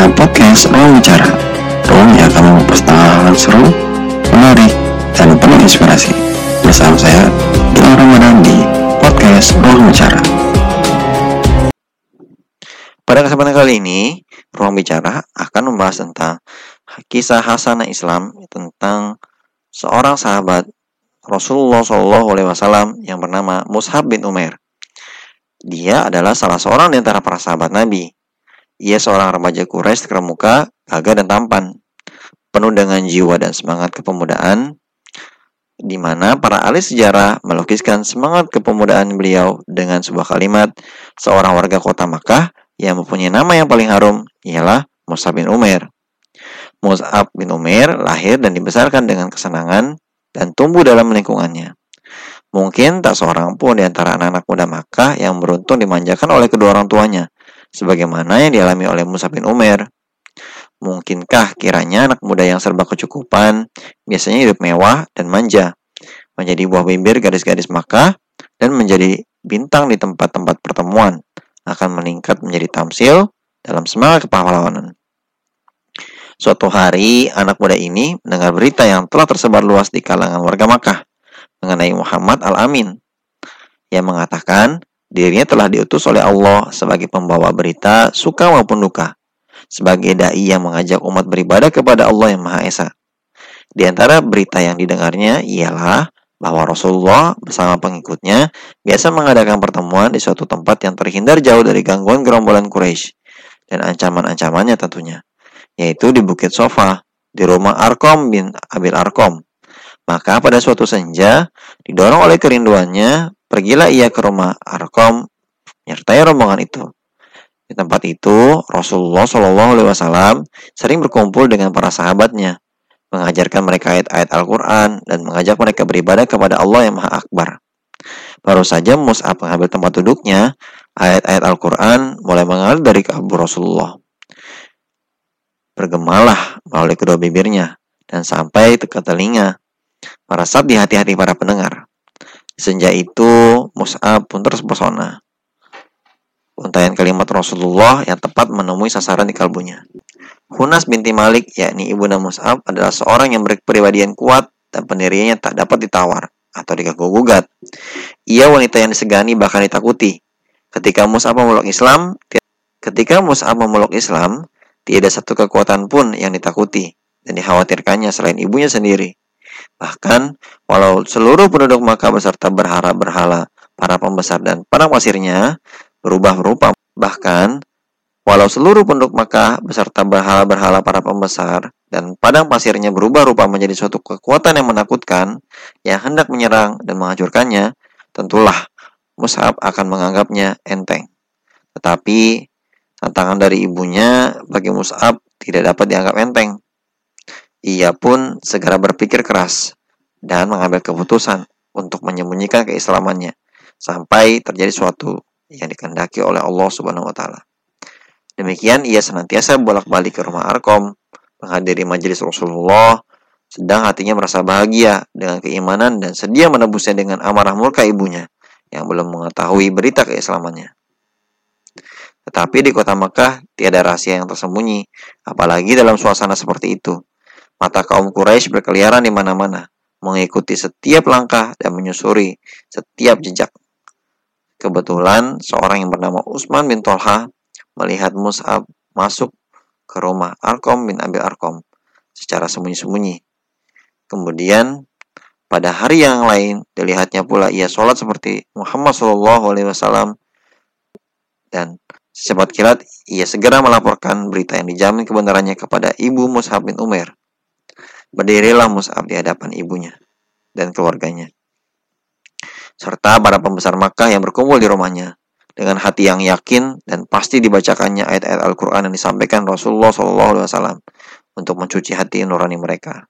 perdana podcast Ruang Bicara Ruang yang akan hal seru, menarik, dan penuh inspirasi. Bersama saya, Gilang Ramadan di podcast Ruang Bicara. Pada kesempatan kali ini, Ruang Bicara akan membahas tentang kisah hasanah Islam tentang seorang sahabat Rasulullah SAW yang bernama Mushab bin Umair. Dia adalah salah seorang di antara para sahabat Nabi ia seorang remaja Quraisy terkemuka, gagah dan tampan, penuh dengan jiwa dan semangat kepemudaan, di mana para ahli sejarah melukiskan semangat kepemudaan beliau dengan sebuah kalimat seorang warga kota Makkah yang mempunyai nama yang paling harum ialah Mus'ab bin Umair. Mus'ab bin Umair lahir dan dibesarkan dengan kesenangan dan tumbuh dalam lingkungannya. Mungkin tak seorang pun di antara anak-anak muda Makkah yang beruntung dimanjakan oleh kedua orang tuanya, sebagaimana yang dialami oleh Musa bin Umar. Mungkinkah kiranya anak muda yang serba kecukupan, biasanya hidup mewah dan manja, menjadi buah bibir gadis-gadis Makkah, dan menjadi bintang di tempat-tempat pertemuan, akan meningkat menjadi tamsil dalam semangat kepahlawanan. Suatu hari, anak muda ini mendengar berita yang telah tersebar luas di kalangan warga Makkah mengenai Muhammad Al-Amin yang mengatakan Dirinya telah diutus oleh Allah sebagai pembawa berita suka maupun duka, sebagai dai yang mengajak umat beribadah kepada Allah yang Maha Esa. Di antara berita yang didengarnya ialah bahwa Rasulullah bersama pengikutnya biasa mengadakan pertemuan di suatu tempat yang terhindar jauh dari gangguan gerombolan Quraisy dan ancaman-ancamannya tentunya, yaitu di Bukit Sofa, di rumah Arkom bin Abil Arkom. Maka pada suatu senja, didorong oleh kerinduannya, Pergilah ia ke rumah Arkom, menyertai rombongan itu. Di tempat itu, Rasulullah Shallallahu Alaihi Wasallam sering berkumpul dengan para sahabatnya, mengajarkan mereka ayat-ayat Al-Quran dan mengajak mereka beribadah kepada Allah yang Maha Akbar. Baru saja Mus'ab mengambil tempat duduknya, ayat-ayat Al-Quran mulai mengalir dari kabur Rasulullah. Bergemalah melalui kedua bibirnya dan sampai ke telinga, meresap di hati-hati para pendengar. Senja itu Mus'ab pun terpesona. Untayan kalimat Rasulullah yang tepat menemui sasaran di kalbunya. Hunas binti Malik, yakni ibunda Mus'ab, adalah seorang yang berpribadian kuat dan pendiriannya tak dapat ditawar atau diganggu-gugat. Ia wanita yang disegani bahkan ditakuti. Ketika Mus'ab memeluk Islam, ketika Mus'ab memeluk Islam, tiada satu kekuatan pun yang ditakuti dan dikhawatirkannya selain ibunya sendiri. Bahkan, walau seluruh penduduk Makkah beserta berhala-berhala, para pembesar dan padang pasirnya berubah rupa. Bahkan, walau seluruh penduduk Makkah beserta berhala-berhala para pembesar dan padang pasirnya berubah rupa menjadi suatu kekuatan yang menakutkan yang hendak menyerang dan menghancurkannya, tentulah Mus'ab akan menganggapnya enteng. Tetapi, tantangan dari ibunya bagi Mus'ab tidak dapat dianggap enteng. Ia pun segera berpikir keras dan mengambil keputusan untuk menyembunyikan keislamannya sampai terjadi suatu yang dikehendaki oleh Allah Subhanahu wa taala. Demikian ia senantiasa bolak-balik ke rumah Arkom, menghadiri majelis Rasulullah, sedang hatinya merasa bahagia dengan keimanan dan sedia menebusnya dengan amarah murka ibunya yang belum mengetahui berita keislamannya. Tetapi di kota Mekah tiada rahasia yang tersembunyi, apalagi dalam suasana seperti itu. Mata kaum Quraisy berkeliaran di mana-mana, mengikuti setiap langkah dan menyusuri setiap jejak. Kebetulan seorang yang bernama Utsman bin Tolha melihat Mus'ab masuk ke rumah Arkom bin Abil Arkom secara sembunyi-sembunyi. Kemudian pada hari yang lain dilihatnya pula ia sholat seperti Muhammad Shallallahu Alaihi Wasallam dan secepat kilat ia segera melaporkan berita yang dijamin kebenarannya kepada ibu Mus'ab bin Umar. Berdirilah Mus'ab di hadapan ibunya dan keluarganya. Serta para pembesar Makkah yang berkumpul di rumahnya. Dengan hati yang yakin dan pasti dibacakannya ayat-ayat Al-Quran yang disampaikan Rasulullah SAW untuk mencuci hati nurani mereka.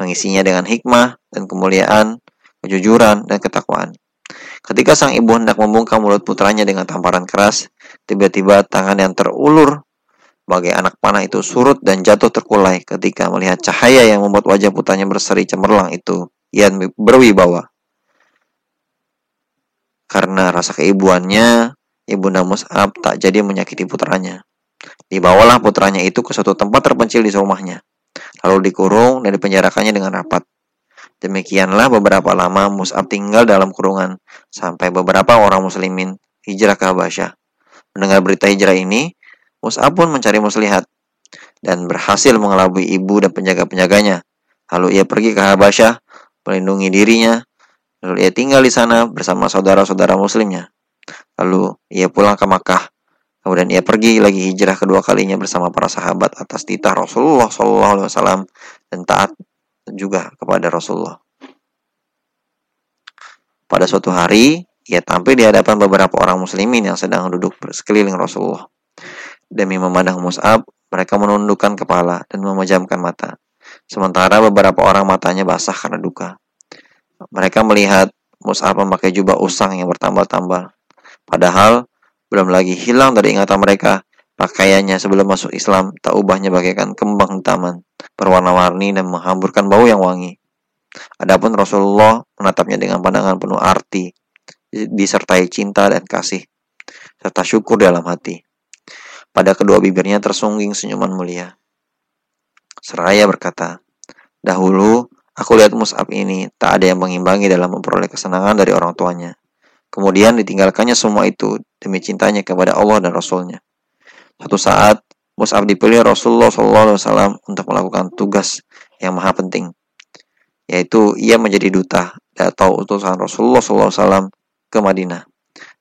Mengisinya dengan hikmah dan kemuliaan, kejujuran, dan ketakwaan. Ketika sang ibu hendak membungkam mulut putranya dengan tamparan keras, tiba-tiba tangan yang terulur Bagai anak panah itu surut dan jatuh terkulai ketika melihat cahaya yang membuat wajah putranya berseri cemerlang itu. Ia berwibawa. Karena rasa keibuannya, Ibunda Mus'ab tak jadi menyakiti putranya. Dibawalah putranya itu ke suatu tempat terpencil di rumahnya, lalu dikurung dan dipenjarakannya dengan rapat. Demikianlah beberapa lama Mus'ab tinggal dalam kurungan, sampai beberapa orang muslimin hijrah ke Habasyah. Mendengar berita hijrah ini, Mus'ab pun mencari muslihat, dan berhasil mengelabui ibu dan penjaga-penjaganya. Lalu ia pergi ke Habasyah, melindungi dirinya, lalu ia tinggal di sana bersama saudara-saudara muslimnya. Lalu ia pulang ke Makkah Kemudian ia pergi lagi hijrah kedua kalinya bersama para sahabat atas titah Rasulullah SAW dan taat juga kepada Rasulullah. Pada suatu hari, ia tampil di hadapan beberapa orang muslimin yang sedang duduk sekeliling Rasulullah. Demi memandang Mus'ab, mereka menundukkan kepala dan memejamkan mata. Sementara beberapa orang matanya basah karena duka. Mereka melihat Mus'ab memakai jubah usang yang bertambal-tambal. Padahal belum lagi hilang dari ingatan mereka, pakaiannya sebelum masuk Islam tak ubahnya bagaikan kembang taman, berwarna-warni dan menghamburkan bau yang wangi. Adapun Rasulullah menatapnya dengan pandangan penuh arti, disertai cinta dan kasih, serta syukur dalam hati. Pada kedua bibirnya tersungging senyuman mulia. Seraya berkata, Dahulu, aku lihat Mus'ab ini tak ada yang mengimbangi dalam memperoleh kesenangan dari orang tuanya. Kemudian ditinggalkannya semua itu demi cintanya kepada Allah dan Rasulnya. Suatu saat, Mus'ab dipilih Rasulullah SAW untuk melakukan tugas yang maha penting, yaitu ia menjadi duta atau utusan Rasulullah SAW ke Madinah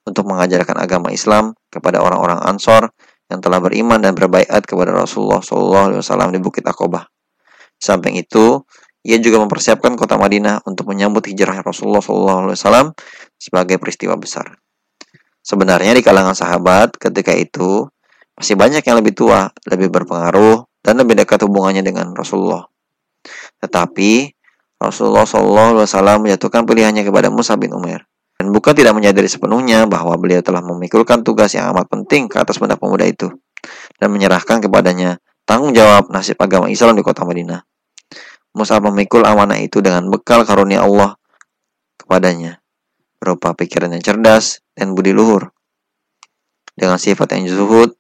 untuk mengajarkan agama Islam kepada orang-orang Ansor yang telah beriman dan berbaikat kepada Rasulullah SAW di Bukit Aqobah. Samping itu, ia juga mempersiapkan kota Madinah untuk menyambut hijrah Rasulullah SAW sebagai peristiwa besar. Sebenarnya di kalangan sahabat ketika itu masih banyak yang lebih tua, lebih berpengaruh, dan lebih dekat hubungannya dengan Rasulullah. Tetapi Rasulullah SAW menjatuhkan pilihannya kepada Musa bin Umar. Dan bukan tidak menyadari sepenuhnya bahwa beliau telah memikulkan tugas yang amat penting ke atas benak pemuda itu. Dan menyerahkan kepadanya tanggung jawab nasib agama Islam di kota Madinah. Musa memikul amanah itu dengan bekal karunia Allah kepadanya, berupa pikiran yang cerdas dan budi luhur. Dengan sifat yang zuhud,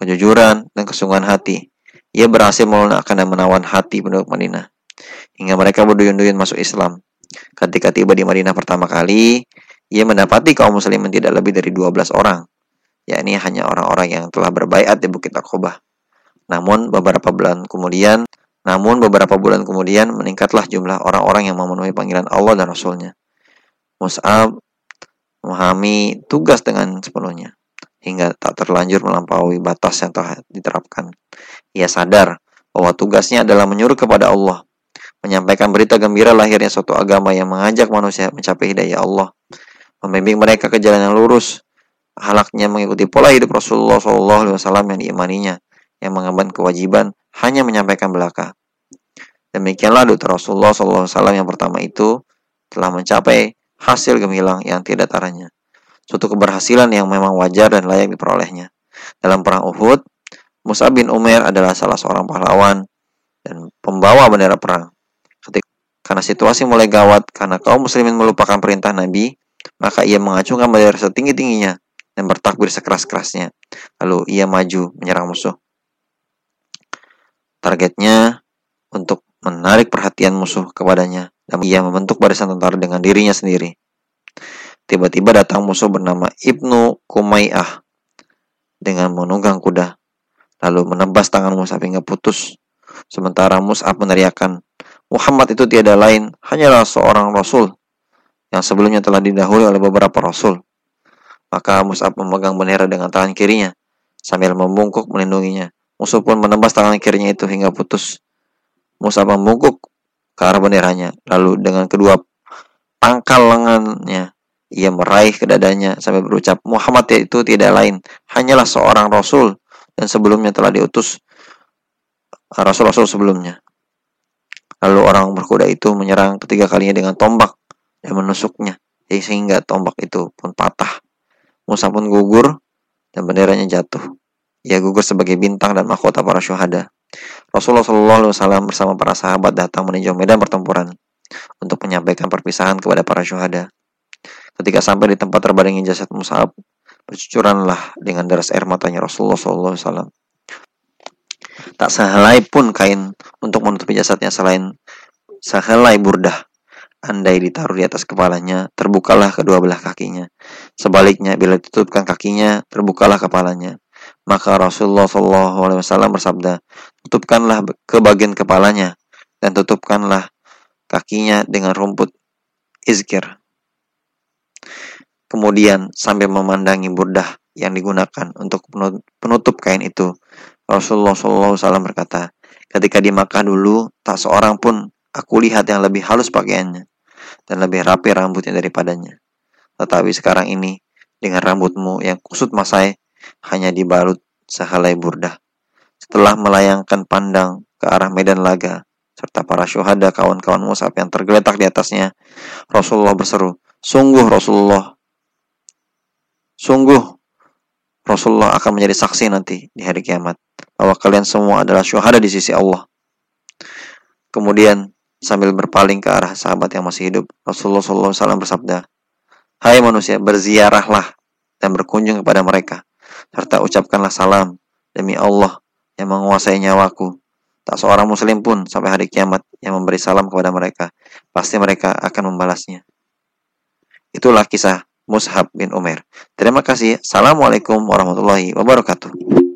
kejujuran, dan kesungguhan hati, ia berhasil melunakkan dan menawan hati penduduk Madinah, hingga mereka berduyun-duyun masuk Islam. Ketika tiba di Madinah pertama kali, ia mendapati kaum muslimin tidak lebih dari 12 orang, yakni hanya orang-orang yang telah berbaiat di Bukit Aqobah. Namun beberapa bulan kemudian namun beberapa bulan kemudian meningkatlah jumlah orang-orang yang memenuhi panggilan Allah dan Rasulnya. Mus'ab memahami tugas dengan sepenuhnya hingga tak terlanjur melampaui batas yang telah diterapkan. Ia sadar bahwa tugasnya adalah menyuruh kepada Allah, menyampaikan berita gembira lahirnya suatu agama yang mengajak manusia mencapai hidayah Allah, membimbing mereka ke jalan yang lurus, halaknya mengikuti pola hidup Rasulullah SAW yang diimaninya, yang mengemban kewajiban hanya menyampaikan belaka. Demikianlah duta Rasulullah SAW yang pertama itu telah mencapai hasil gemilang yang tidak taranya. Suatu keberhasilan yang memang wajar dan layak diperolehnya. Dalam perang Uhud, Musa bin Umar adalah salah seorang pahlawan dan pembawa bendera perang. Ketika karena situasi mulai gawat karena kaum muslimin melupakan perintah Nabi, maka ia mengacungkan bendera setinggi-tingginya dan bertakbir sekeras-kerasnya. Lalu ia maju menyerang musuh. Targetnya untuk menarik perhatian musuh kepadanya dan ia membentuk barisan tentara dengan dirinya sendiri. Tiba-tiba datang musuh bernama Ibnu Kumayyah dengan menunggang kuda, lalu menebas tangan Mus'ab hingga putus. Sementara Mus'ab meneriakkan, Muhammad itu tiada lain, hanyalah seorang Rasul yang sebelumnya telah didahului oleh beberapa Rasul. Maka Mus'ab memegang bendera dengan tangan kirinya, sambil membungkuk melindunginya. Musuh pun menembas tangan kirinya itu hingga putus. Musa membungkuk ke arah benderanya. Lalu dengan kedua pangkal lengannya, ia meraih ke dadanya sambil berucap, Muhammad itu tidak lain, hanyalah seorang Rasul dan sebelumnya telah diutus Rasul-Rasul sebelumnya. Lalu orang berkuda itu menyerang ketiga kalinya dengan tombak dan menusuknya sehingga tombak itu pun patah. Musa pun gugur dan benderanya jatuh. Ia gugur sebagai bintang dan mahkota para syuhada. Rasulullah SAW bersama para sahabat datang meninjau medan pertempuran untuk menyampaikan perpisahan kepada para syuhada. Ketika sampai di tempat terbaringnya jasad Mus'ab, bercucuranlah dengan deras air matanya Rasulullah SAW. Tak sehelai pun kain untuk menutupi jasadnya selain sehelai burdah. Andai ditaruh di atas kepalanya, terbukalah kedua belah kakinya. Sebaliknya, bila ditutupkan kakinya, terbukalah kepalanya. Maka Rasulullah SAW bersabda, tutupkanlah ke bagian kepalanya dan tutupkanlah kakinya dengan rumput izkir. Kemudian sambil memandangi burdah yang digunakan untuk penutup kain itu, Rasulullah SAW berkata, ketika di Makkah dulu, tak seorang pun aku lihat yang lebih halus pakaiannya dan lebih rapi rambutnya daripadanya. Tetapi sekarang ini, dengan rambutmu yang kusut masai, hanya dibalut sehelai burdah. Setelah melayangkan pandang ke arah medan laga, serta para syuhada kawan-kawan Musab yang tergeletak di atasnya, Rasulullah berseru, Sungguh Rasulullah, sungguh Rasulullah akan menjadi saksi nanti di hari kiamat bahwa kalian semua adalah syuhada di sisi Allah. Kemudian Sambil berpaling ke arah sahabat yang masih hidup, Rasulullah SAW bersabda, Hai manusia, berziarahlah dan berkunjung kepada mereka, serta ucapkanlah salam demi Allah yang menguasai nyawaku. Tak seorang muslim pun sampai hari kiamat yang memberi salam kepada mereka, pasti mereka akan membalasnya. Itulah kisah Mushab bin Umar. Terima kasih. Assalamualaikum warahmatullahi wabarakatuh.